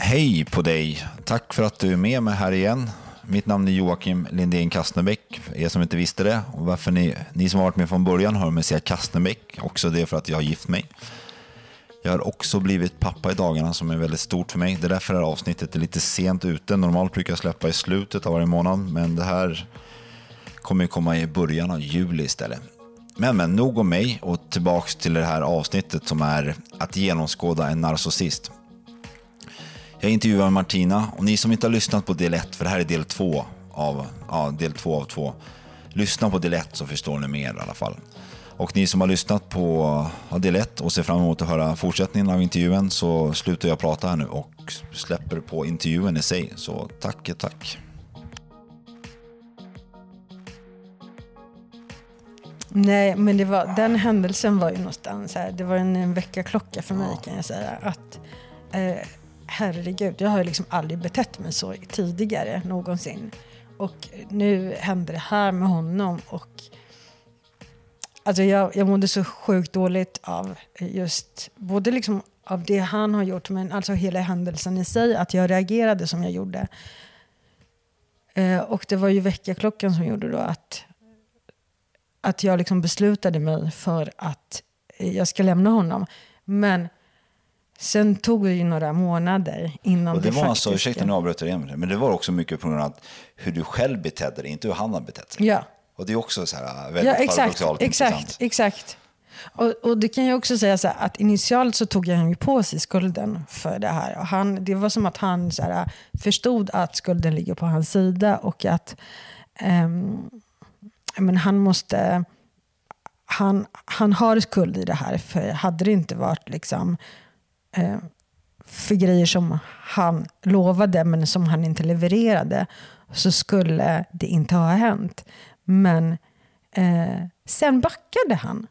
Hej på dig! Tack för att du är med mig här igen. Mitt namn är Joakim Lindén Kastnerbäck, er som inte visste det. Och varför ni, ni som har varit med från början hör mig säga Kastnerbäck, också det är för att jag har gift mig. Jag har också blivit pappa i dagarna som är väldigt stort för mig. Det är därför det här avsnittet är lite sent ute. Normalt brukar jag släppa i slutet av varje månad, men det här kommer ju komma i början av juli istället. Men, men nog om mig och tillbaks till det här avsnittet som är att genomskåda en narcissist. Jag intervjuar Martina och ni som inte har lyssnat på del 1, för det här är del 2 av, ja, del 2 av 2. Lyssna på del 1 så förstår ni mer i alla fall. Och ni som har lyssnat på ja, del 1 och ser fram emot att höra fortsättningen av intervjun så slutar jag prata här nu och släpper på intervjun i sig. Så tack, tack. Nej, men det var, den händelsen var ju någonstans här. Det var en, en väckarklocka för mig kan jag säga. Att eh, herregud, jag har ju liksom aldrig betett mig så tidigare någonsin. Och nu hände det här med honom och alltså jag, jag mådde så sjukt dåligt av just både liksom av det han har gjort men alltså hela händelsen i sig, att jag reagerade som jag gjorde. Eh, och det var ju väckarklockan som gjorde då att, att jag liksom beslutade mig för att jag ska lämna honom. Men Sen tog det ju några månader innan Och det, det var faktiskt... alltså, ursäkta nu avbröt jag igen, men det var också mycket på grund av hur du själv betedde dig, inte hur han har betett sig. Ja, Och det är också så här väldigt ja exakt. paradoxalt Exakt, intressant. exakt. Och, och det kan jag också säga så här, att initialt så tog han ju på sig skulden för det här. Och han, det var som att han så här, förstod att skulden ligger på hans sida och att ehm, men han måste... Han, han har skuld i det här, för hade det inte varit liksom Eh, för grejer som han lovade men som han inte levererade så skulle det inte ha hänt. Men eh, sen backade han.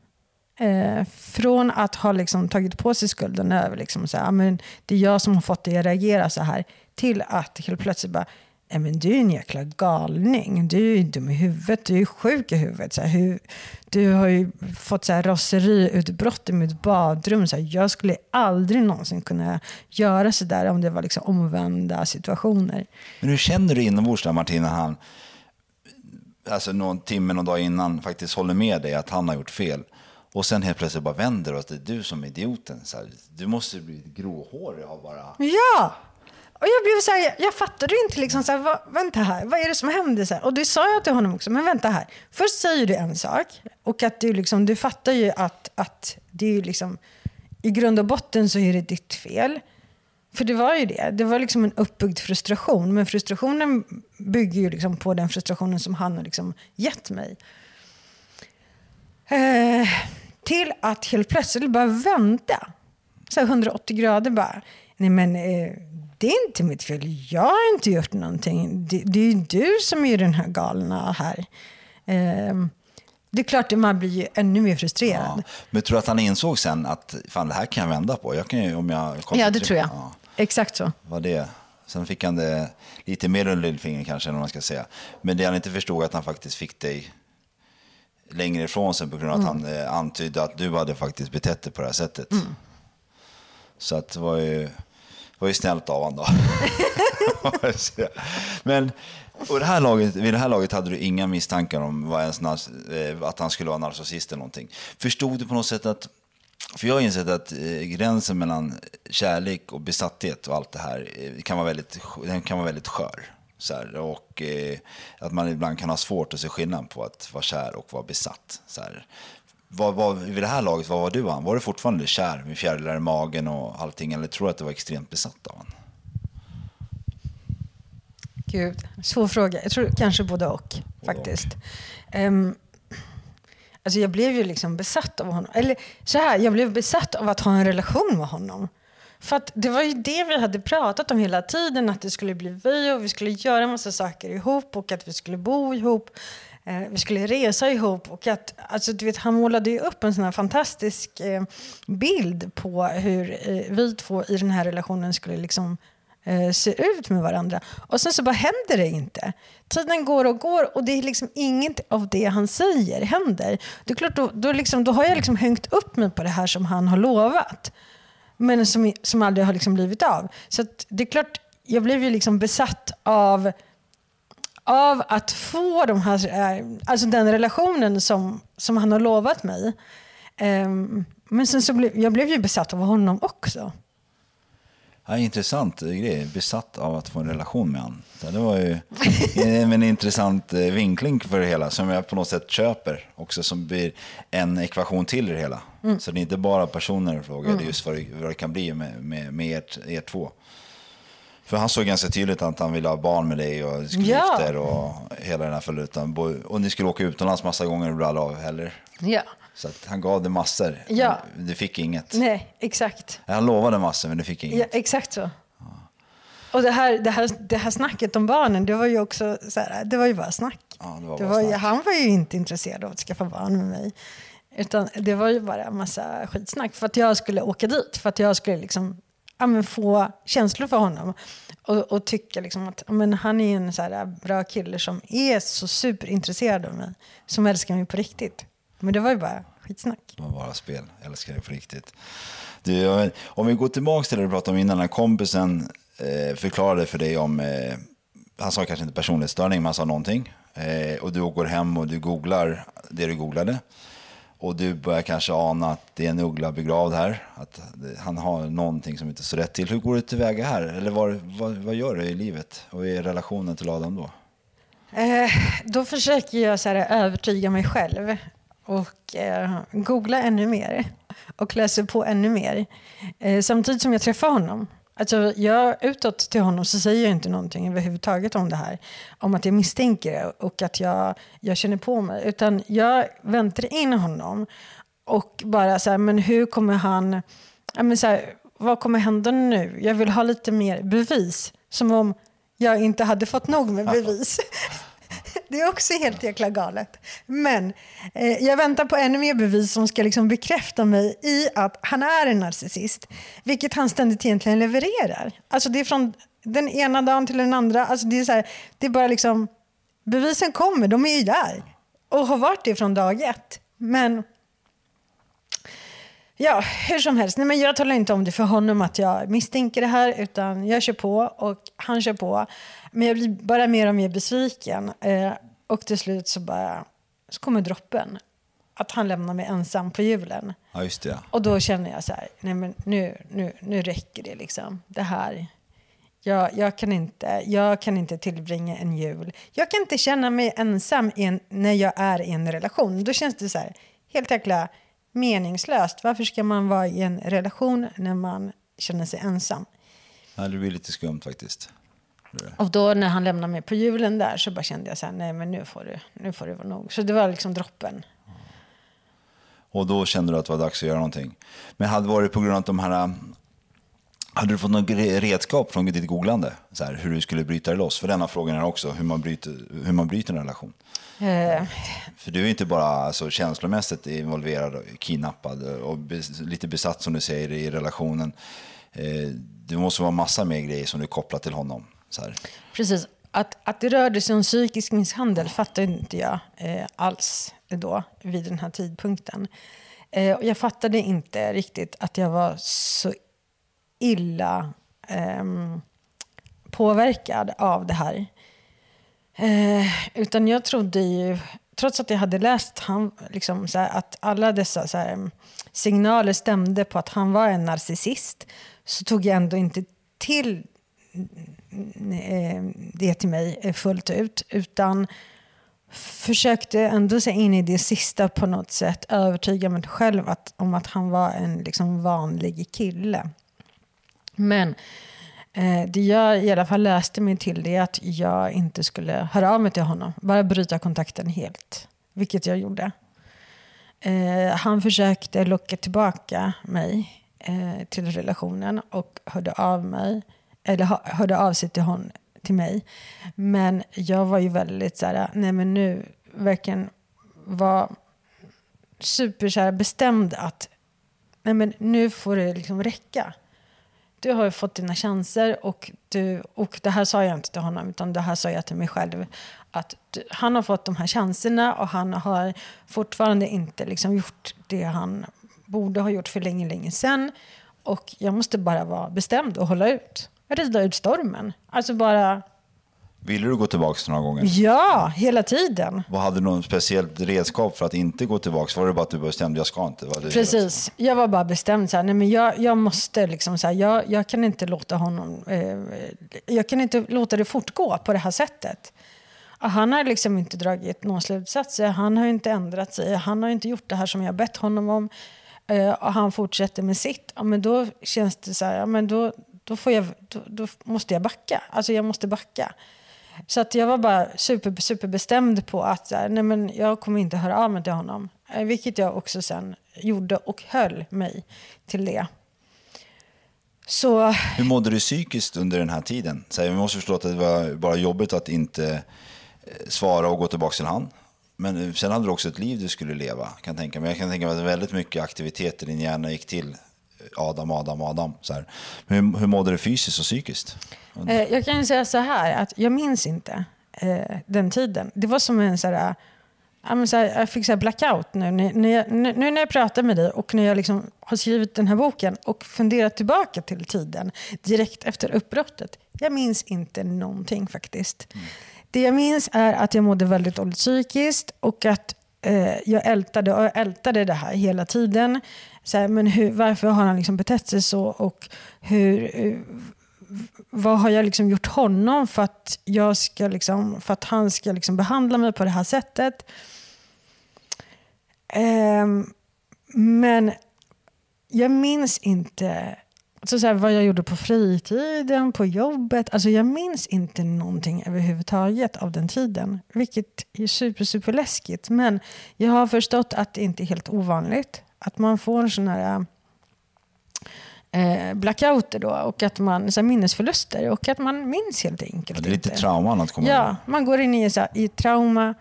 Eh, från att ha liksom tagit på sig skulden över liksom så här, men det är jag som har fått dig att reagera så här till att helt plötsligt bara Nej, men du är en jäkla galning. Du är ju dum i huvudet. Du är sjuk i huvudet. Så här, hur, du har ju fått så här raseriutbrott i mitt badrum. Så här, jag skulle aldrig någonsin kunna göra så där om det var liksom omvända situationer. Men hur känner du inombords där Martin, när han alltså någon timme, någon dag innan faktiskt håller med dig att han har gjort fel och sen helt plötsligt bara vänder och att det är du som är idioten. Så här, du måste bli gråhårig av bara... Ja! Och jag blev så här, jag fattade inte liksom så här, vad, vänta här, vad är det som händer? Så här, och det sa jag till honom också, men vänta här. Först säger du en sak och att du liksom, du fattar ju att, att det är liksom, i grund och botten så är det ditt fel. För det var ju det, det var liksom en uppbyggd frustration. Men frustrationen bygger ju liksom på den frustrationen som han har liksom gett mig. Eh, till att helt plötsligt bara vända. Så här 180 grader bara. Nej men eh, det är inte mitt fel. Jag har inte gjort någonting. Det, det är ju du som är den här galna här. Eh, det är klart att man blir ju ännu mer frustrerad. Ja. Men tror du att han insåg sen att fan, det här kan jag vända på? Jag kan ju, om jag Ja, det tror jag. Ja, Exakt så. var det. Sen fick han det lite mer under lillfingret kanske, vad man ska säga. Men det han inte förstod att han faktiskt fick dig längre ifrån sig på grund av att Mm. han eh, antydde att du hade faktiskt betett dig på det här sättet. Mm. Så att det var ju, det var ju snällt av honom då. Men Och det här laget, vid det här laget hade du inga misstankar om vad ens, eh, att han skulle vara narcissist eller någonting. Förstod du på något sätt att, för jag har insett att eh, gränsen mellan kärlek och besatthet och allt det här eh, kan vara väldigt, den kan vara väldigt skör. Så här, och eh, att man ibland kan ha svårt att se skillnad på att vara kär och vara besatt. Så här. Vad, vad, vid det här laget, vad var du han? Var du fortfarande kär med fjärilar i magen och allting? Eller tror du att du var extremt besatt av honom? Gud, svår fråga. Jag tror kanske både och, faktiskt. Ehm, alltså jag blev ju liksom besatt av honom. Eller så här, jag blev besatt av att ha en relation med honom. För det var ju det vi hade pratat om hela tiden, att det skulle bli vi och vi skulle göra en massa saker ihop och att vi skulle bo ihop. Eh, vi skulle resa ihop och att, alltså, du vet, han målade ju upp en sån här fantastisk eh, bild på hur eh, vi två i den här relationen skulle liksom eh, se ut med varandra. Och sen så bara händer det inte. Tiden går och går och det är liksom inget av det han säger händer. Det är klart, då, då, liksom, då har jag liksom hängt upp mig på det här som han har lovat. Men som, som aldrig har liksom blivit av. Så att det är klart, jag blev ju liksom besatt av av att få de här, eh, alltså den relationen som, som han har lovat mig. Ehm, men sen så blev jag blev ju besatt av honom också. Ja, intressant eh, grej, besatt av att få en relation med honom. Det var ju en, intressant eh, vinkling för det hela som jag på något sätt köper också som blir en ekvation till det hela. Så det är inte bara personer frågar, det är just vad det, vad det kan bli med, med, med er, er två. För han såg ganska tydligt att han ville ha barn med dig och skulle Ja. gifta er och hela den här falutan. Bo- Och ni skulle åka utomlands massa gånger och aldrig av heller. Ja. Så han gav dig massor. Ja. Du fick inget. Nej, exakt. Han lovade massor men du fick inget. Ja, exakt så. Och det här, det, här, det här snacket om barnen, det var ju också så här, det var ju bara snack. Ja, det var det bara var ju, snack. han var ju inte intresserad av att skaffa barn med mig. Utan det var ju bara en massa skitsnack för att jag skulle åka dit. För att jag skulle liksom, ja, men få känslor för honom. Och, och tycka liksom att ja, men han är en så här bra kille som är så superintresserad av mig. Som älskar mig på riktigt. Men det var ju bara skitsnack. Det var bara spel. Jag älskar dig på riktigt. Du, om vi går tillbaka till det du pratade om innan, när kompisen eh, förklarade för dig om, eh, han sa kanske inte personlighetsstörning, men han sa någonting. Eh, och du går hem och du googlar det du googlade. Och du börjar kanske ana att det är en uggla begravd här. Att han har någonting som inte står rätt till. Hur går du tillväga här? Eller vad, vad, vad gör du i livet? Och i relationen till Adam då? Eh, då försöker jag så här, övertyga mig själv och eh, googla ännu mer och läsa på ännu mer. Eh, samtidigt som jag träffar honom. Alltså jag, utåt till honom så säger jag inte någonting överhuvudtaget om det här. Om att jag misstänker det och att jag, jag känner på mig. Utan jag väntar in honom och bara så här, men hur kommer han... Men så här, vad kommer hända nu? Jag vill ha lite mer bevis. Som om jag inte hade fått nog med bevis. Det är också helt jäkla galet. Men eh, jag väntar på ännu mer bevis som ska liksom bekräfta mig i att han är en narcissist. Vilket han ständigt egentligen levererar. Alltså det är från den ena dagen till den andra. Alltså det, är så här, det är bara liksom, bevisen kommer, de är ju där. Och har varit det från dag ett. Men Ja, hur som helst. Nej, men jag talar inte om det för honom att jag misstänker det här, utan jag kör på och han kör på. Men jag blir bara mer och mer besviken. Eh, och till slut så bara så kommer droppen. Att han lämnar mig ensam på julen. Ja, just det. Och då känner jag så här, nej men nu, nu, nu räcker det liksom. Det här, jag, jag, kan inte, jag kan inte tillbringa en jul. Jag kan inte känna mig ensam en, när jag är i en relation. Då känns det så här, helt jäkla meningslöst. Varför ska man vara i en relation när man känner sig ensam? Ja, det blir lite skumt faktiskt. Och då när han lämnade mig på julen där så bara kände jag så här, nej men nu får det, nu får det vara nog. Så det var liksom droppen. Och då kände du att det var dags att göra någonting. Men hade varit på grund av att de här... Hade du fått något redskap från ditt googlande? Så här, hur du skulle bryta det loss? För denna frågan är också hur man bryter, hur man bryter en relation. Eh, För du är inte bara alltså, känslomässigt involverad, kidnappad och lite besatt som du säger i relationen. Eh, det måste vara massa mer grejer som du kopplar till honom. Så här. Precis. Att, att det rörde sig om psykisk misshandel fattade inte jag eh, alls då, vid den här tidpunkten. Eh, och jag fattade inte riktigt att jag var så illa eh, påverkad av det här. Eh, utan jag trodde ju, trots att jag hade läst han, liksom, så här, att alla dessa så här, signaler stämde på att han var en narcissist, så tog jag ändå inte till Eh, det till mig eh, fullt ut. Utan försökte ändå se in i det sista på något sätt övertyga mig själv att, om att han var en liksom, vanlig kille. Men eh, det jag i alla fall läste mig till det är att jag inte skulle höra av mig till honom. Bara bryta kontakten helt. Vilket jag gjorde. Eh, han försökte locka tillbaka mig eh, till relationen och hörde av mig. Eller hörde av sig till, hon, till mig. Men jag var ju väldigt så här, nej men nu verkligen var super så här, bestämd att nej men nu får det liksom räcka du har fått dina chanser och, du, och det här sa jag inte till honom utan det här sa jag till mig själv. Att du, han har fått de här chanserna och han har fortfarande inte liksom gjort det han borde ha gjort för länge, länge sedan. Och jag måste bara vara bestämd och hålla ut. Rida ut stormen. Alltså bara Ville du gå tillbaka några gånger? Ja, hela tiden. Vad hade du något speciellt redskap för att inte gå tillbaka? Var det bara att du bestämde jag ska inte? Precis, jag var bara bestämd. Så här, nej, men jag, jag måste liksom, så här, jag, jag kan inte låta honom, eh, jag kan inte låta det fortgå på det här sättet. Han har liksom inte dragit någon slutsats, han har inte ändrat sig, han har inte gjort det här som jag bett honom om. Eh, och han fortsätter med sitt. Ja, men då känns det så här, ja, men då, då, får jag, då, då måste jag backa. Alltså jag måste backa. Så att jag var bara super, super bestämd på att nej men jag kommer inte höra av mig till honom. Eh, vilket jag också sen gjorde och höll mig till det. Så... Hur mådde du psykiskt under den här tiden? Så här, vi måste förstå att det var bara jobbigt att inte eh, svara och gå tillbaka till han. Men eh, sen hade du också ett liv du skulle leva. Kan tänka Men Jag kan tänka mig att väldigt mycket aktivitet i din hjärna gick till Adam, Adam, Adam. Så här. Hur, hur mådde du fysiskt och psykiskt? Eh, jag kan säga så här, att jag minns inte eh, den tiden. Det var som en så här, jag, så här, jag fick så blackout nu när, jag, nu när jag pratar med dig och när jag liksom har skrivit den här boken och funderat tillbaka till tiden direkt efter uppbrottet. Jag minns inte någonting faktiskt. Mm. Det jag minns är att jag mådde väldigt dåligt psykiskt och att eh, jag ältade och ältade det här hela tiden. Så här, men hur, varför har han liksom betett sig så? Och hur, eh, vad har jag liksom gjort honom för att, jag ska liksom, för att han ska liksom behandla mig på det här sättet? Um, men jag minns inte så så här, vad jag gjorde på fritiden, på jobbet. Alltså jag minns inte någonting överhuvudtaget av den tiden. Vilket är super, super läskigt. Men jag har förstått att det inte är helt ovanligt. Att man får sådana här eh, blackouter då och att man, så minnesförluster och att man minns helt enkelt ja, Det är lite inte. trauman att komma Ja, man går in i, så här, i trauma.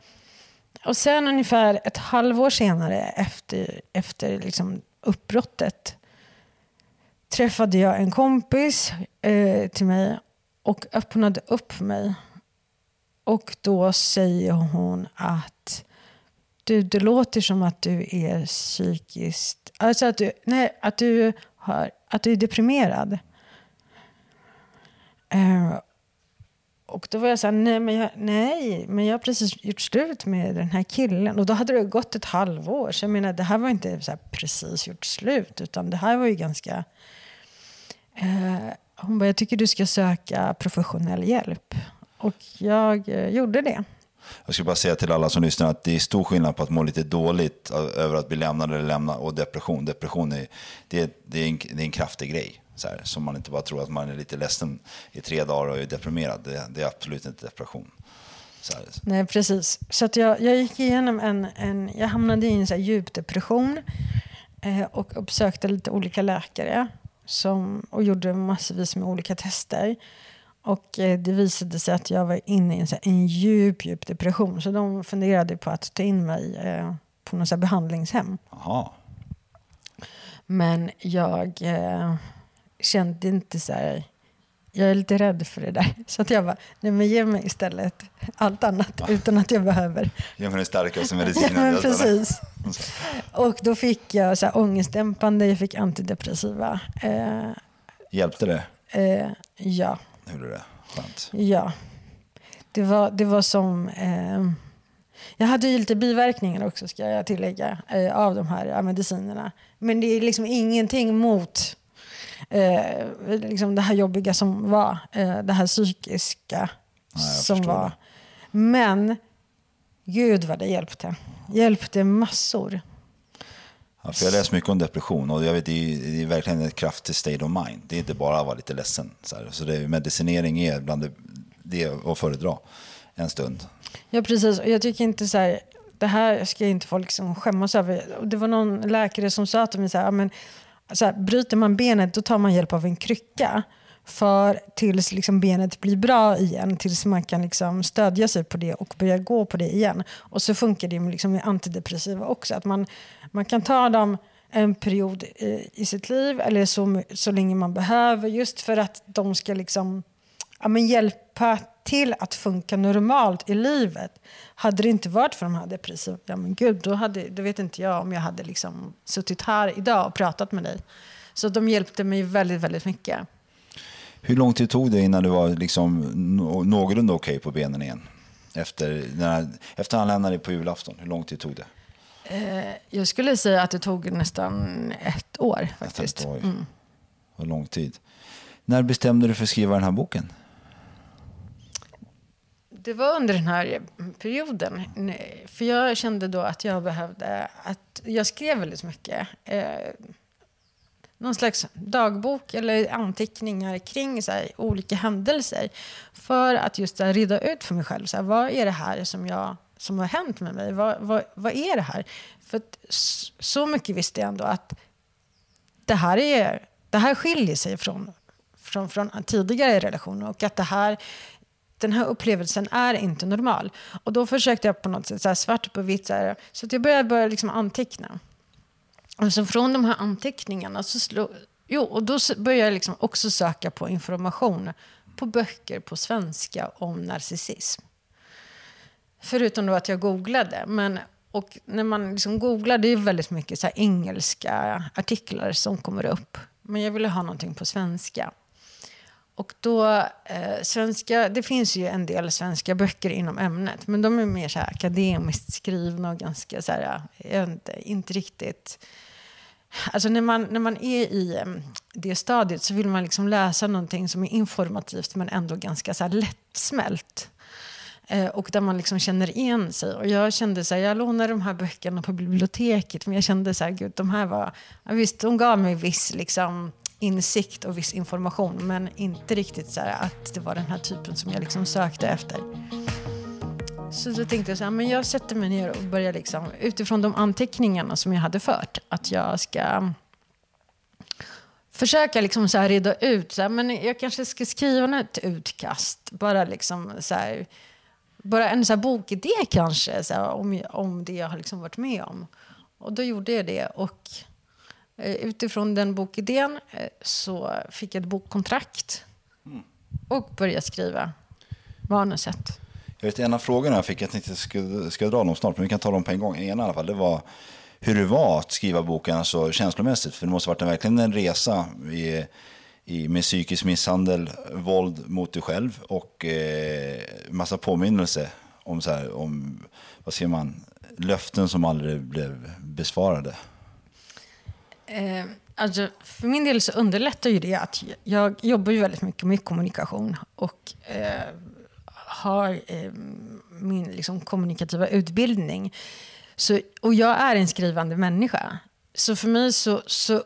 Och sen ungefär ett halvår senare efter, efter liksom uppbrottet träffade jag en kompis eh, till mig och öppnade upp mig. Och då säger hon att du, det låter som att du är psykiskt... Alltså att du, nej, att du, har, att du är deprimerad. Uh, och då var jag så här, nej men, jag, nej men jag har precis gjort slut med den här killen. Och då hade det gått ett halvår. Så jag menar, det här var inte så precis gjort slut. Utan det här var ju ganska... Uh, hon bara, jag tycker du ska söka professionell hjälp. Och jag uh, gjorde det. Jag skulle bara säga till alla som lyssnar att det är stor skillnad på att må lite dåligt över att bli lämnad eller lämna och depression. Depression är, det, det är, en, det är en kraftig grej. Så här, som man inte bara tror att man är lite ledsen i tre dagar och är deprimerad. Det, det är absolut inte depression. Nej, precis. Så att jag, jag gick igenom en, en... Jag hamnade i en så här djup depression eh, och uppsökte lite olika läkare som, och gjorde massvis med olika tester. Och eh, det visade sig att jag var inne i en, så en djup, djup depression. Så de funderade på att ta in mig eh, på något behandlingshem. Aha. Men jag eh, kände inte så här... Jag är lite rädd för det där. Så att jag bara, nej men ge mig istället allt annat ja. utan att jag behöver. Ge mig den starkaste medicinen. men precis. Och då fick jag så här, ångestdämpande, jag fick antidepressiva. Hjälpte det? Eh, ja gjorde det. Skönt. Ja. det, var, det var som... Eh, jag hade ju lite biverkningar också, ska jag tillägga, eh, av de här medicinerna. Men det är liksom ingenting mot eh, liksom det här jobbiga som var. Eh, det här psykiska Nej, som var. det. Men gud vad det hjälpte. Hjälpte massor. Ja, för jag läser mycket om depression och jag vet, det, är, det är verkligen ett kraftigt state of mind. Det är inte bara att vara lite ledsen. Så, här. så det, medicinering är bland det, det är att föredra en stund. Ja, precis. Jag tycker inte så här, det här ska inte folk liksom skämmas över. Det var någon läkare som sa till mig så här, men, så här, bryter man benet då tar man hjälp av en krycka. För tills liksom benet blir bra igen, tills man kan liksom stödja sig på det och börja gå på det igen. Och så funkar det med, liksom med antidepressiva också. Att man, man kan ta dem en period i, i sitt liv eller så, så länge man behöver just för att de ska liksom ja, men hjälpa till att funka normalt i livet. Hade det inte varit för de här depressiva, ja men gud, då, hade, då vet inte jag om jag hade liksom suttit här idag och pratat med dig. Så de hjälpte mig väldigt, väldigt mycket. Hur lång tid tog det innan du var liksom nå- någorlunda okej på benen igen? Efter, när, efter han lämnade på julafton, hur lång tid tog det? Jag skulle säga att det tog nästan ett år faktiskt. Ett år. Mm. Vad lång tid. När bestämde du för att skriva den här boken? Det var under den här perioden. För jag kände då att jag behövde... att Jag skrev väldigt mycket. Eh, någon slags dagbok eller anteckningar kring så här, olika händelser. För att just här, reda ut för mig själv. Så här, vad är det här som, jag, som har hänt med mig? Vad, vad, vad är det här? För att så mycket visste jag ändå att det här, är, det här skiljer sig från, från, från tidigare relationer och att det här, den här upplevelsen är inte normal. Och då försökte jag på något sätt, så här, svart på vitt, så, här, så att jag började, började liksom anteckna. Alltså från de här anteckningarna så slog, jo, och då började jag liksom också söka på information på böcker på svenska om narcissism. Förutom då att jag googlade. Men, och när man liksom googlar, det är väldigt mycket så här engelska artiklar som kommer upp. Men jag ville ha någonting på svenska. Och då, eh, svenska, det finns ju en del svenska böcker inom ämnet. Men de är mer så här akademiskt skrivna och ganska så här, jag vet inte, inte riktigt... Alltså när man, när man är i det stadiet så vill man liksom läsa någonting som är informativt men ändå ganska så här lättsmält. Eh, och där man liksom känner igen sig. Och jag kände så här, jag lånade de här böckerna på biblioteket men jag kände så här, gud de här var, ja, visst de gav mig viss liksom insikt och viss information men inte riktigt så här att det var den här typen som jag liksom sökte efter. Så då tänkte jag så här, men jag sätter mig ner och börjar liksom, utifrån de anteckningarna som jag hade fört, att jag ska försöka liksom så här reda ut, så här, men jag kanske ska skriva ett utkast, bara liksom så här, bara en så här bokidé kanske, så här, om, om det jag har liksom varit med om. Och då gjorde jag det och eh, utifrån den bokidén eh, så fick jag ett bokkontrakt och började skriva manuset. Jag vet, en av frågorna jag fick, jag tänkte ska, ska, jag dra dem snart, men vi kan ta dem på en gång. En i alla fall, det var hur det var att skriva boken alltså, känslomässigt. För det måste ha varit en, verkligen en resa i, i, med psykisk misshandel, våld mot dig själv och eh, massa påminnelse om, så här, om, vad säger man, löften som aldrig blev besvarade. Eh, alltså, för min del så underlättar ju det att jag jobbar ju väldigt mycket med kommunikation och eh, har eh, min liksom, kommunikativa utbildning. Så, och jag är en skrivande människa. Så för mig så, så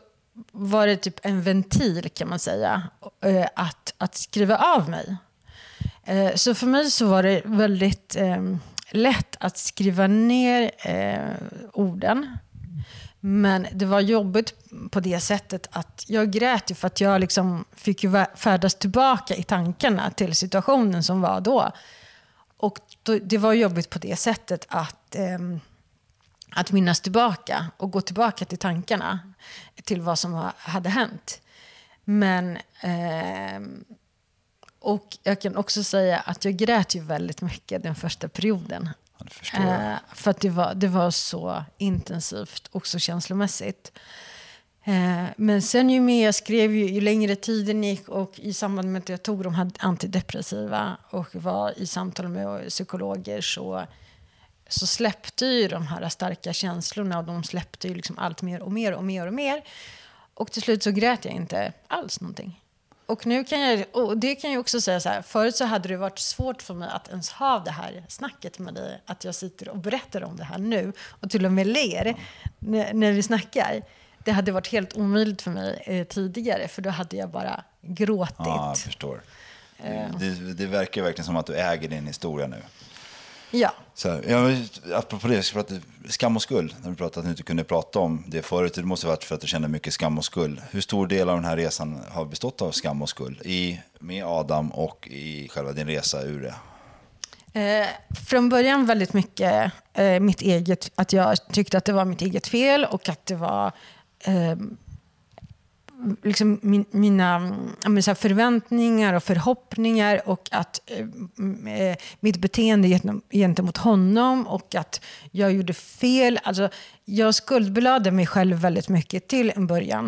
var det typ en ventil kan man säga, eh, att, att skriva av mig. Eh, Så för mig så var det väldigt eh, lätt att skriva ner eh, orden. Men det var jobbigt på det sättet att jag grät ju för att jag liksom fick ju färdas tillbaka i tankarna till situationen som var då. Och då, det var jobbigt på det sättet att, eh, att minnas tillbaka och gå tillbaka till tankarna till vad som hade hänt. Men Eh, och jag kan också säga att jag grät ju väldigt mycket den första perioden. Ja, det förstår jag. Eh, för att det var, det var så intensivt också känslomässigt. Eh, men sen ju mer jag skrev, ju, ju längre tiden gick och i samband med att jag tog de här antidepressiva och var i samtal med psykologer så, så släppte ju de här starka känslorna och de släppte ju liksom allt mer och mer och mer och mer. Och till slut så grät jag inte alls någonting. Och, nu kan jag, och det kan jag också säga så här, förut så hade det varit svårt för mig att ens ha det här snacket med dig, att jag sitter och berättar om det här nu och till och med ler när, när vi snackar. Det hade varit helt omöjligt för mig eh, tidigare, för då hade jag bara gråtit. Ja, jag förstår. Det, det verkar verkligen som att du äger din historia nu. Ja. Så jag, apropå det, ska prata skam och skuld. När du pratade att du inte kunde prata om det förut. Det måste varit för att du kände mycket skam och skuld. Hur stor del av den här resan har bestått av skam och skuld? I, med Adam och i själva din resa ur det? Eh, från början väldigt mycket eh, mitt eget, att jag tyckte att det var mitt eget fel och att det var eh, liksom min, mina men, så förväntningar och förhoppningar och att eh, mm, eh mitt beteende gentemot honom och att jag gjorde fel. Alltså, jag skuldbelade mig själv väldigt mycket till en början.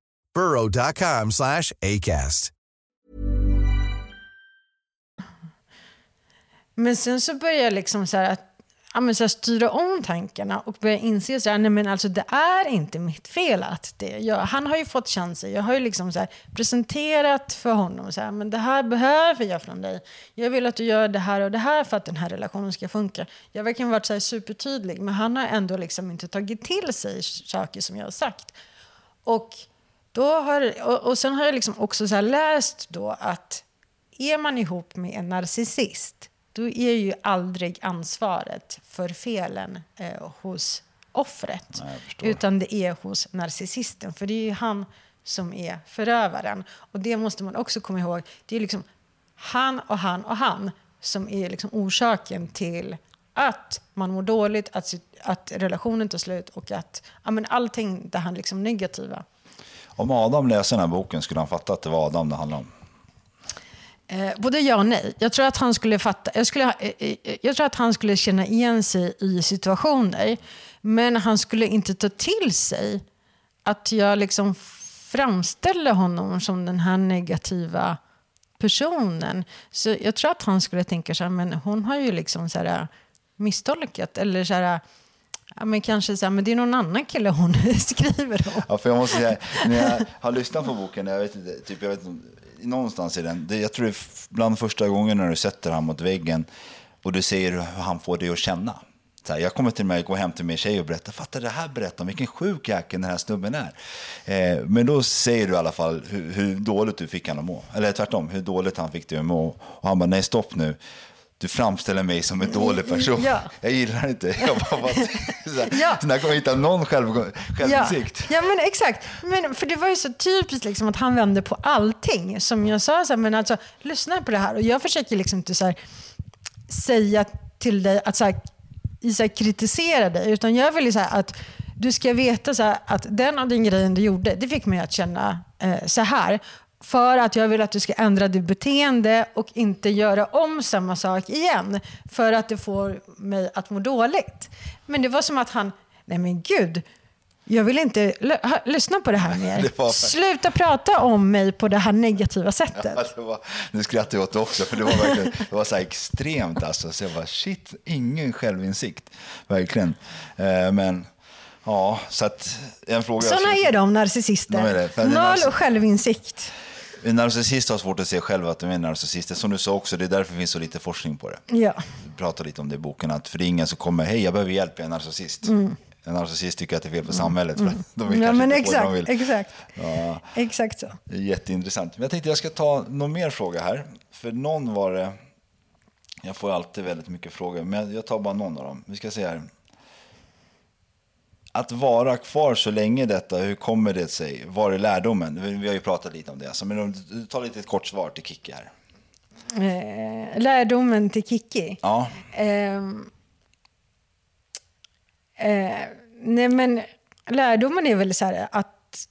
burrow.com slash acast. Men sen så börjar jag liksom så här att, ja, men så här, styra om tankarna och börja inse så här, nej men alltså, det är inte mitt fel att det jag, Han har ju fått chansen. Jag har ju liksom så här, presenterat för honom så här, men det här behöver jag från dig. Jag vill att du gör det här och det här för att den här relationen ska funka. Jag har verkligen varit så här, supertydlig, men han har ändå liksom inte tagit till sig saker som jag har sagt. Och då har, och, och sen har jag liksom också så läst då att är man ihop med en narcissist, då är ju aldrig ansvaret för felen eh, hos offret. Nej, utan det är hos narcissisten. För det är ju han som är förövaren. Och det måste man också komma ihåg. Det är liksom han och han och han som är liksom orsaken till att man mår dåligt, att, att relationen tar slut och att ja, men allting det här liksom negativa. Om Adam läser den här boken, skulle han fatta att det var Adam det handlade om? Eh, både ja och nej. Jag tror, att han skulle fatta, jag, skulle, eh, eh, eh, jag tror att han skulle känna igen sig i situationer. Men han skulle inte ta till sig att jag liksom framställer honom som den här negativa personen. Så jag tror att han skulle tänka så här, men hon har ju liksom så här, eh, misstolkat. Eller så här, Ja, men kanske så här, men det är någon annan kille hon skriver om. Ja, för jag måste säga, när jag har lyssnat på boken, jag vet inte, typ, jag vet inte, någonstans i den, det, jag tror det är bland första gången när du sätter honom mot väggen och du ser hur han får dig att känna. Så här, jag kommer till mig, gå hem till min tjej och berätta, fattar det här berättar om vilken sjuk jäkel den här snubben är. Eh, men då säger du i alla fall hur, hur, dåligt du fick honom att må. Eller tvärtom, hur dåligt han fick dig att må. Och han bara, nej stopp nu du framställer mig som en dålig person. Ja. Jag gillar inte. Jag bara, bara, så ja. så när kommer jag hitta någon själv, självinsikt. Ja. ja, men exakt. Men, för det var ju så typiskt liksom, att han vände på allting. Som jag sa, så men alltså, lyssna på det här. Och jag försöker liksom inte så säga till dig att så här, så kritisera dig. Utan jag vill så att du ska veta så att den av din grejen du gjorde, det fick mig att känna eh, så här. För att jag vill att du ska ändra ditt beteende och inte göra om samma sak igen. För att det får mig att må dåligt. Men det var som att han, nej men gud, jag vill inte lyssna på det här mer. Det var- Sluta prata om mig på det här negativa sättet. Ja, det var, nu skrattar jag åt det också, för det var verkligen det var så extremt. Alltså. Så jag bara, shit, ingen självinsikt. Verkligen. Eh, men, ja, så att en fråga... Sådana är de, narcissister. De är Noll narciss- självinsikt. En narcissist har svårt att se själv att de är narcissister. Som du sa också, det är därför det finns så lite forskning på det. Ja. Du pratar lite om det i boken, att för det är ingen som kommer, hej jag behöver hjälp, jag är narcissist. En narcissist tycker att det är fel på samhället, för att de vill Mm. ja, men det de exakt, vill. exakt. Ja. Exakt så. Jätteintressant. Men jag tänkte jag ska ta någon mer fråga här. För någon var det, jag får alltid väldigt mycket frågor, men jag tar bara någon av dem. Vi ska se här. Att vara kvar så länge detta, hur kommer det sig? Var är lärdomen? Vi har ju pratat lite om det. Så, men om du tar lite ett kort svar till Kikki här. Eh, lärdomen till Kiki. Ja, Ehm, eh, nej men lärdomen är väl så här att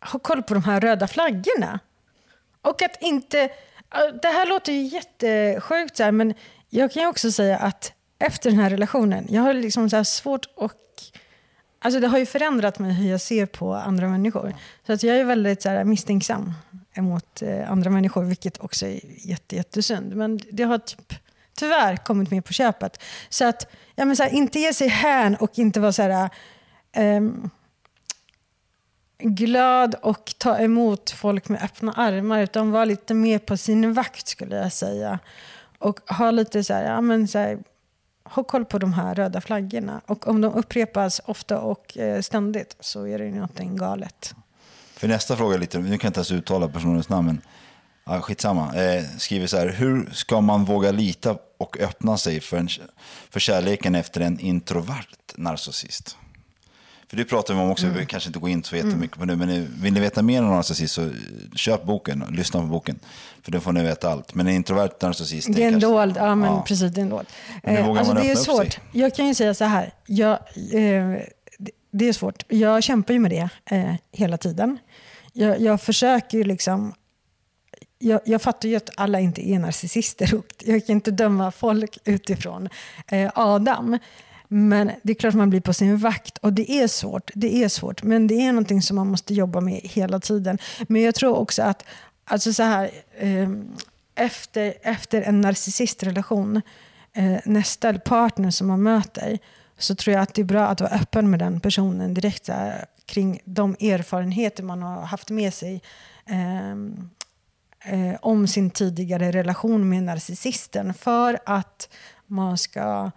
ha koll på de här röda flaggorna. Och att inte... Det här låter ju jättesjukt, så här, men jag kan ju också säga att efter den här relationen, jag har liksom så svårt att... Alltså det har ju förändrat mig hur jag ser på andra människor. Så att jag är väldigt så här, misstänksam emot eh, andra människor, vilket också är jätte, jättesynd. Men det har typ, tyvärr kommit med på köpet. Så att ja, men så här, inte ge sig hän och inte vara så här... ehm, glad och ta emot folk med öppna armar utan vara lite mer på sin vakt skulle jag säga. Och ha lite så här, ja men så här, ha koll på de här röda flaggorna. Och om de upprepas ofta och eh, ständigt så är det någonting galet. för nästa fråga lite, nu kan jag inte ens uttala personens namn, men ja, skitsamma. Eh, skriver så här, hur ska man våga lita och öppna sig för, en, för kärleken efter en introvert narcissist? För det pratar vi om också, Mm. vi kanske inte går in så jättemycket på nu, men vill ni veta mer om narcissist så köp boken och lyssna på boken. För då får ni veta allt. Men en introvert narcissist, Det är en kanske- dold, ja men Ja. precis det är en dold. Eh, alltså det är svårt. Jag kan ju säga så här, jag, eh, det- det är svårt. Jag kämpar ju med det eh, hela tiden. Jag, jag försöker ju liksom jag, jag fattar ju att alla inte är narcissister och jag kan inte döma folk utifrån eh, Adam. Men det är klart att man blir på sin vakt och det är svårt. Det är svårt, men det är någonting som man måste jobba med hela tiden. Men jag tror också att alltså så här, eh, efter, efter en narcissistrelation, eh, nästa partner som man möter, så tror jag att det är bra att vara öppen med den personen direkt här, kring de erfarenheter man har haft med sig. Ehm, eh, om sin tidigare relation med narcissisten för att man ska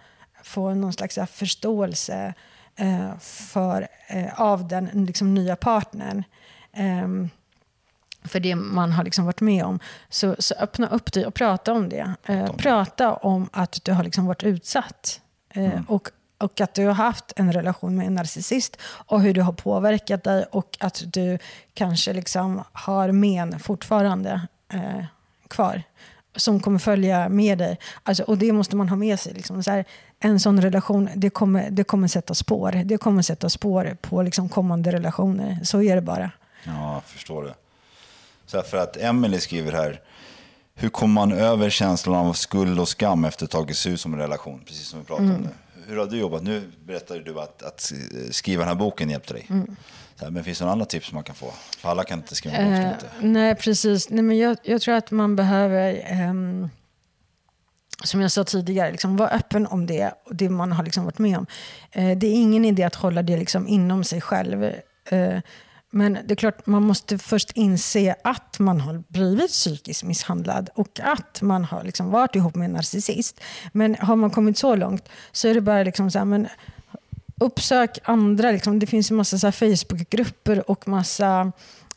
få någon slags förståelse eh, för, eh, av den liksom, nya partnern. Ehm, för det man har liksom varit med om. Så, så öppna upp dig och prata om det. Eh, prata om att du har liksom varit utsatt. Eh, och, och att du har haft en relation med en narcissist och hur det har påverkat dig och att du kanske liksom har men fortfarande eh, kvar som kommer följa med dig. Alltså, och det måste man ha med sig. Liksom. Så här, en sån relation, det kommer, det kommer sätta spår. Det kommer sätta spår på liksom, kommande relationer. Så är det bara. Ja, jag förstår det. Så för att Emily skriver här, hur kommer man över känslan av skuld och skam efter att tagit sig ur som en relation? Precis som vi pratade om nu. Hur har du jobbat? Nu berättade du att, att skriva den här boken hjälpte dig. Så här, men finns det några andra tips man kan få? För alla kan inte skriva en bok. Eh, nej, precis. Nej, men jag, jag tror att man behöver, ehm, som jag sa tidigare, liksom, var öppen om det och det man har liksom varit med om. Eh, det är ingen idé att hålla det liksom inom sig själv. Eh, men det är klart, man måste först inse att man har blivit psykiskt misshandlad och att man har liksom varit ihop med en narcissist. Men har man kommit så långt så är det bara liksom så här, men uppsök andra. Liksom. Det finns en massa Facebookgrupper och massa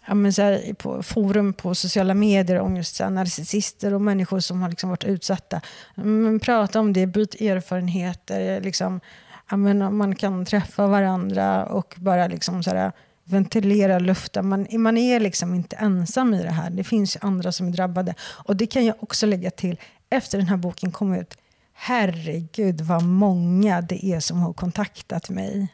ja, men så här, på forum på sociala medier om just så här, narcissister och människor som har liksom varit utsatta. Men prata om det, byt erfarenheter. Liksom, ja, men man kan träffa varandra och bara liksom så här, ventilera luften. Man, man är liksom inte ensam i det här. Det finns ju andra som är drabbade. Och det kan jag också lägga till efter den här boken kom ut. Herregud vad många det är som har kontaktat mig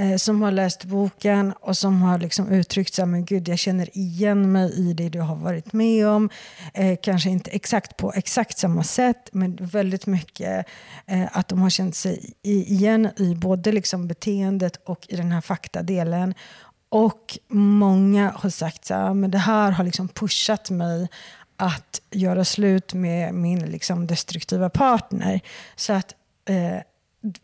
eh, som har läst boken och som har liksom uttryckt så här, men gud jag känner igen mig i det du har varit med om. Eh, kanske inte exakt på exakt samma sätt men väldigt mycket eh, att de har känt sig igen i både liksom beteendet och i den här faktadelen. Och många har sagt så här, men det här har liksom pushat mig att göra slut med min liksom destruktiva partner. Så att eh,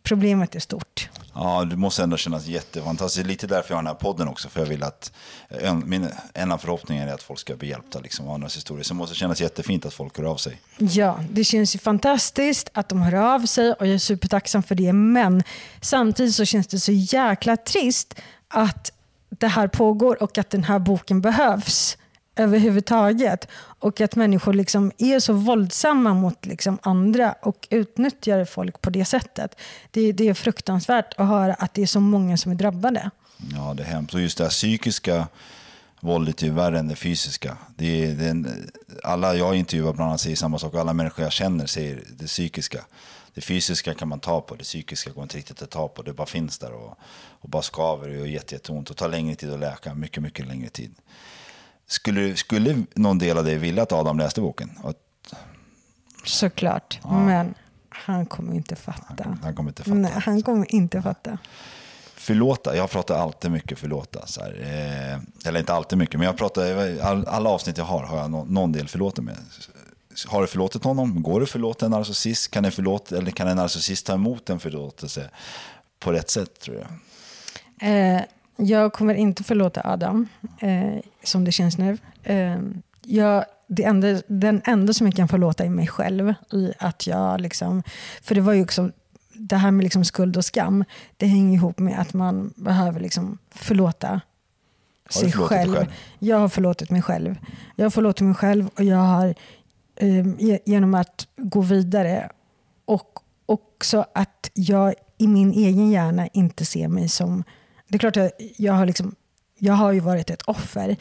problemet är stort. Ja, det måste ändå kännas jättefantastiskt. Lite därför jag har den här podden också. För jag vill att, en, min, en av förhoppningarna är att folk ska bli hjälpta liksom, av andras historier. Så det måste kännas jättefint att folk hör av sig. Ja, det känns ju fantastiskt att de hör av sig och jag är supertacksam för det. Men samtidigt så känns det så jäkla trist att det här pågår och att den här boken behövs överhuvudtaget. Och att människor liksom är så våldsamma mot liksom andra och utnyttjar folk på det sättet. Det, det är fruktansvärt att höra att det är så många som är drabbade. Ja, det är hemskt. Och just det här psykiska våldet är värre än det fysiska. Det är, det är, alla jag intervjuar bland annat säger samma sak. Alla människor jag känner säger det psykiska. Det fysiska kan man ta på, det psykiska går inte riktigt att ta på. Det bara finns där och, och bara skaver och gör jätteont och tar längre tid att läka. Mycket, mycket längre tid. Skulle, skulle någon del av dig vilja att Adam läste boken? Såklart, ja. men han kommer inte fatta. Han, han, kommer inte fatta. Nej, han kommer inte fatta. Förlåta, jag pratar alltid mycket förlåta. Så här, eh, eller inte alltid mycket, men jag pratar, all, alla avsnitt jag har har jag någon, någon del förlåter med. Har du förlåtit honom? Går det förlåta en narcissist? Kan en, förlåt, eller kan en narcissist ta emot en förlåtelse på rätt sätt, tror jag? Eh, jag kommer inte förlåta Adam, eh, som det känns nu. Eh, jag, det enda, den enda som jag kan förlåta är mig själv. I att jag liksom, för det var ju också, det här med liksom skuld och skam, det hänger ihop med att man behöver liksom förlåta sig själv. själv. Jag har förlåtit mig själv. Jag har förlåtit mig själv och jag har eh, genom att gå vidare och också att jag i min egen hjärna inte ser mig som det är klart att jag har, liksom, jag har ju varit ett offer,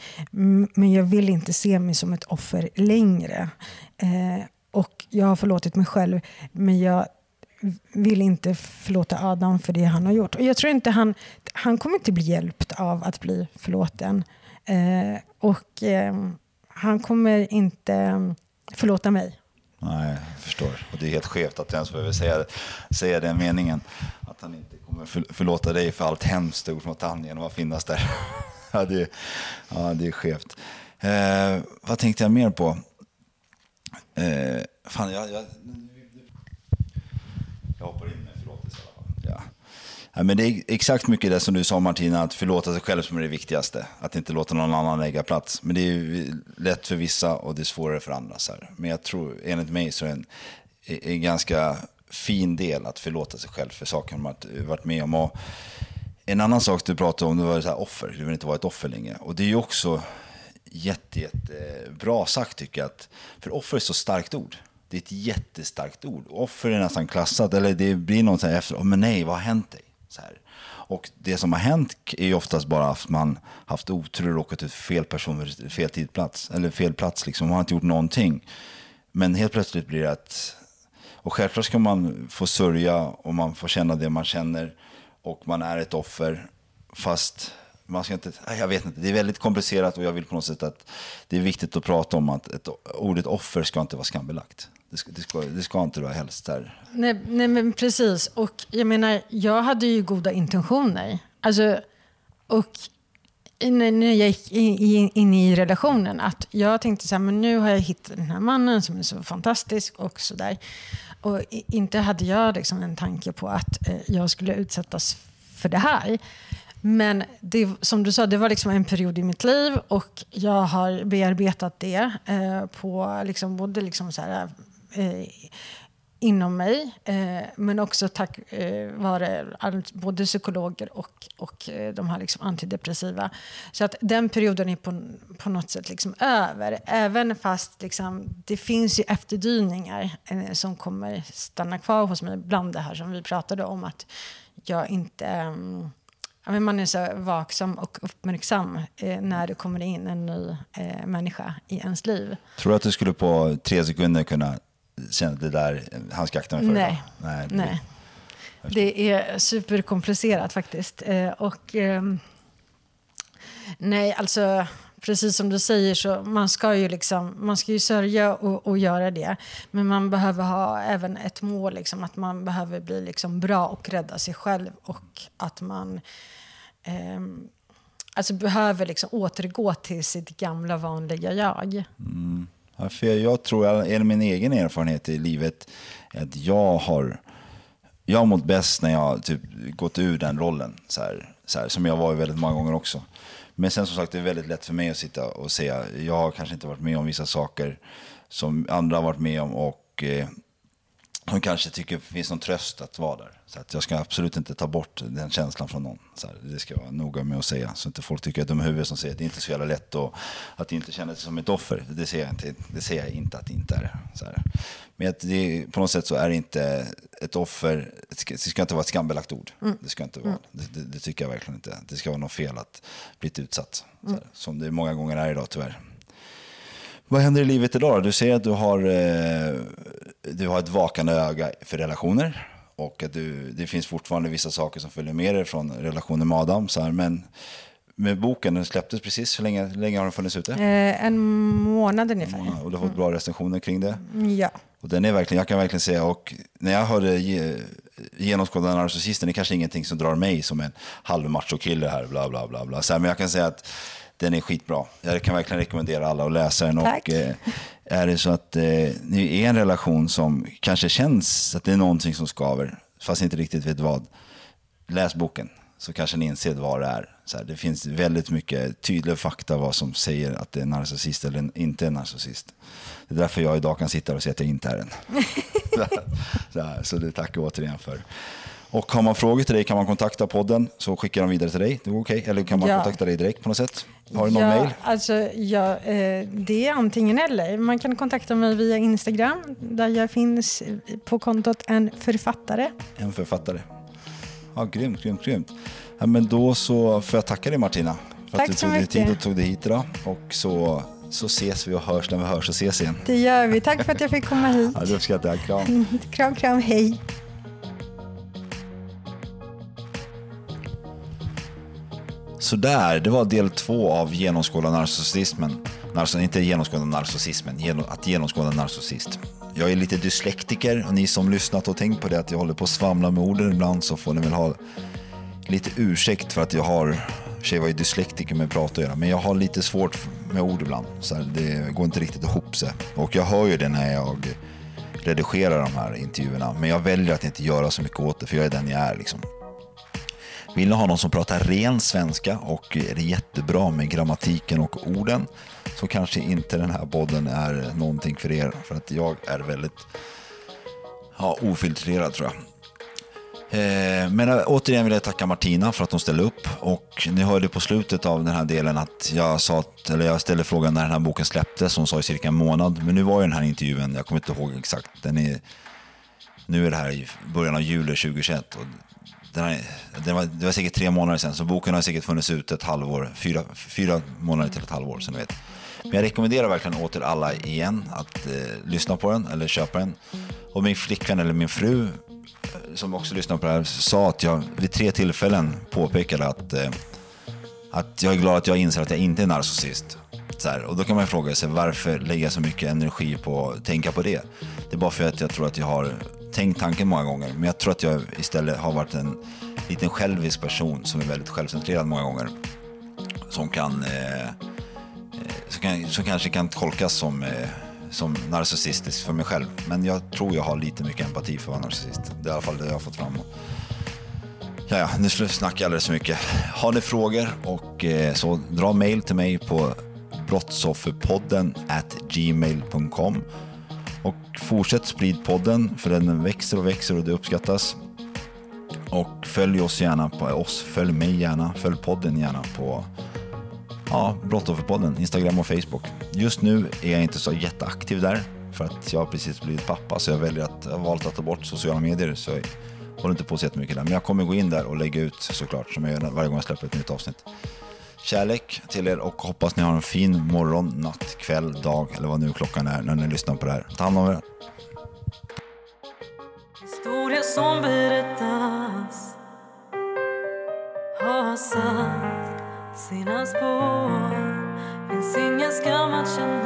men jag vill inte se mig som ett offer längre. Eh, och jag har förlåtit mig själv, men jag vill inte förlåta Adam för det han har gjort. Och jag tror inte han, han kommer inte bli hjälpt av att bli förlåten. Eh, och eh, han kommer inte ehm, förlåta mig. Nej, jag förstår. Och det är helt skevt att jag ens behöver säga, säga den meningen. Att han inte för, förlåta dig för allt hemskt gjort mot han genom att finnas där. ja, det, ja, det är skevt. Eh, vad tänkte jag mer på? Eh, fan, jag, jag, jag hoppar in med förlåtelse i alla fall. Ja. Ja, men det är exakt mycket det som du sa Martina, att förlåta sig själv som är det viktigaste. Att inte låta någon annan lägga plats. Men det är lätt för vissa och det är svårare för andra. Så här. Men jag tror, enligt mig, så är det en, en ganska fin del att förlåta sig själv för saker man varit med om. Och en annan sak du pratade om, det var så här offer. Du vill inte vara ett offer längre. Och det är ju också jätte, jätte bra sagt tycker jag. Att, för offer är ett så starkt ord. Det är ett jättestarkt ord. Offer är nästan klassat, eller det blir något så här efter, oh, men nej, vad har hänt dig? Så här. Och det som har hänt är ju oftast bara att man haft otur och råkat ut fel person vid fel tidplats. Eller fel plats liksom, man har inte gjort någonting. Men helt plötsligt blir det att och självklart ska man få sörja och man får känna det man känner och man är ett offer. Fast man ska inte, jag vet inte, det är väldigt komplicerat och jag vill på något sätt att det är viktigt att prata om att ett, ordet offer ska inte vara skambelagt. Det ska, det ska, det ska inte vara helst där. Nej, nej, men precis. Och jag menar, jag hade ju goda intentioner. Alltså, och när jag gick in, in i relationen, att jag tänkte så här, men nu har jag hittat den här mannen som är så fantastisk och så där. Och inte hade jag liksom en tanke på att eh, jag skulle utsättas för det här. Men det, som du sa, det var liksom en period i mitt liv och jag har bearbetat det eh, på liksom både liksom så här, eh, inom mig, eh, men också tack eh, vare både psykologer och, och eh, de här liksom antidepressiva. Så att den perioden är på, på något sätt liksom över, även fast liksom, det finns ju efterdyningar eh, som kommer stanna kvar hos mig, bland det här som vi pratade om, att jag inte eh, man är så vaksam och uppmärksam eh, när det kommer in en ny eh, människa i ens liv. Tror du att du skulle på tre sekunder kunna kände det där, han ska akta mig för Nej. Nej. Nej. Det är superkomplicerat faktiskt. Eh, och, ehm, nej, alltså precis som du säger så man ska ju liksom, man ska ju sörja och, och göra det. Men man behöver ha även ett mål, liksom, att man behöver bli liksom bra och rädda sig själv. Och att man eh, alltså behöver liksom återgå till sitt gamla vanliga jag. Mm. Ja, för jag tror, en min egen erfarenhet i livet, att jag har jag har mått bäst när jag typ gått ur den rollen, så här, så här, som jag var väldigt många gånger också. Men sen som sagt, det är väldigt lätt för mig att sitta och säga, jag har kanske inte varit med om vissa saker som andra har varit med om och eh, de kanske tycker det finns någon tröst att vara där. Så att jag ska absolut inte ta bort den känslan från någon. Så här, det ska jag vara noga med att säga. Så inte folk tycker att de är huvud som säger att det inte är så jävla lätt och att inte känna sig som ett offer. Det ser jag inte, det ser jag inte att det inte är. Så här. Men att det, på något sätt så är det inte ett offer, det ska inte vara ett skambelagt ord. Mm. Det ska inte vara. Det, det, det, tycker jag verkligen inte. Det ska vara något fel att bli utsatt. Mm. Här, som det många gånger är idag tyvärr. Vad händer i livet idag? Du säger att du har, eh, du har ett vakande öga för relationer. Och att du, det finns fortfarande vissa saker som följer med dig från relationen med Adam. Så här, men med boken, den släpptes precis. Hur länge, länge har den funnits ute? Eh, en månad ungefär. Månad, och du har fått bra recensioner kring det? Ja. Och den är verkligen, jag kan verkligen säga, och när jag hörde ge, genomskåda narcissisten, det är kanske ingenting som drar mig som en halvmachokille här, bla bla bla. bla. Så här, men jag kan säga att den är skitbra. Jag kan verkligen rekommendera alla att läsa den. Tack. Och, eh, är det så att eh, ni är en relation som kanske känns att det är någonting som skaver, fast inte riktigt vet vad, läs boken så kanske ni inser vad det är. Så här, det finns väldigt mycket tydliga fakta vad som säger att det är narcissist eller inte är narcissist. Det är därför jag idag kan sitta och säga att jag inte är en. så, här, så det tackar jag återigen för. Och har man frågor till dig kan man kontakta podden så skickar de vidare till dig. Det är okej. Okay. Eller kan man ja. kontakta dig direkt på något sätt? Har du någon ja, mail? Alltså, ja, eh, det är antingen eller. Man kan kontakta mig via Instagram där jag finns på kontot en författare. En författare. Ja, grymt, grymt, grymt. Ja, men då så får jag tacka dig Martina. För Tack att du tog dig tid och tog dig hit idag. Och så, så ses vi och hörs när vi hörs och ses igen. Det gör vi. Tack för att jag fick komma hit. Ja, det uppskattar jag. Kram. kram, kram. Hej. Sådär, det var del två av genomskåda narcissismen. Narciss inte genomskåda narcissismen, genom, att genomskåda narcissist. Jag är lite dyslektiker och ni som lyssnat och tänkt på det att jag håller på att svamla med orden ibland så får ni väl ha lite ursäkt för att jag har, tjej var ju dyslektiker med prat att göra, men jag har lite svårt med ord ibland. Så här, det går inte riktigt ihop sig. Och jag hör ju det när jag redigerar de här intervjuerna, men jag väljer att inte göra så mycket åt det för jag är den jag är liksom. Vill ni ha någon som pratar ren svenska och är jättebra med grammatiken och orden så kanske inte den här podden är någonting för er. För att jag är väldigt ja, ofiltrerad tror jag. Eh, men eh, återigen vill jag tacka Martina för att hon ställde upp. Och ni hörde på slutet av den här delen att jag, sa att, eller jag ställde frågan när den här boken släpptes. Hon sa i cirka en månad. Men nu var ju den här intervjun, jag kommer inte ihåg exakt. Den är, nu är det här i början av juli 2021. Och den här, det, var, det var säkert tre månader sedan, så boken har säkert funnits ut ett halvår, fyra, fyra månader till ett halvår, som ni vet. Men jag rekommenderar verkligen åt er alla igen att eh, lyssna på den eller köpa den. Och min flickvän eller min fru, eh, som också lyssnar på det här, sa att jag vid tre tillfällen påpekade att, eh, att jag är glad att jag inser att jag inte är narcissist. Så här, och då kan man fråga sig varför lägger jag så mycket energi på att tänka på det? Det är bara för att jag tror att jag har tänkt tanken många gånger. Men jag tror att jag istället har varit en liten självisk person som är väldigt självcentrerad många gånger. Som kan, eh, eh, som, kan som kanske kan tolkas som, eh, som narcissistisk för mig själv. Men jag tror jag har lite mycket empati för att vara narcissist. Det är i alla fall det jag har fått fram. Ja, ja, nu snackar jag alldeles för mycket. Har ni frågor och eh, så dra mail till mig på brottsofferpodden at gmail.com och fortsätt sprid podden för den växer och växer och det uppskattas. Och följ oss gärna på oss, följ mig gärna, följ podden gärna på ja, Brottsofferpodden, Instagram och Facebook. Just nu är jag inte så jätteaktiv där för att jag har precis blivit pappa så jag väljer att, jag har valt att ta bort sociala medier så jag håller inte på så jättemycket där. Men jag kommer gå in där och lägga ut såklart som jag gör varje gång jag släpper ett nytt avsnitt kärlek till er och hoppas ni har en fin morgon, natt, kväll, dag eller vad nu klockan är när ni lyssnar på det här. Ta hand om er. Historia som berättas har satt sina spår. Finns ingen skam att känna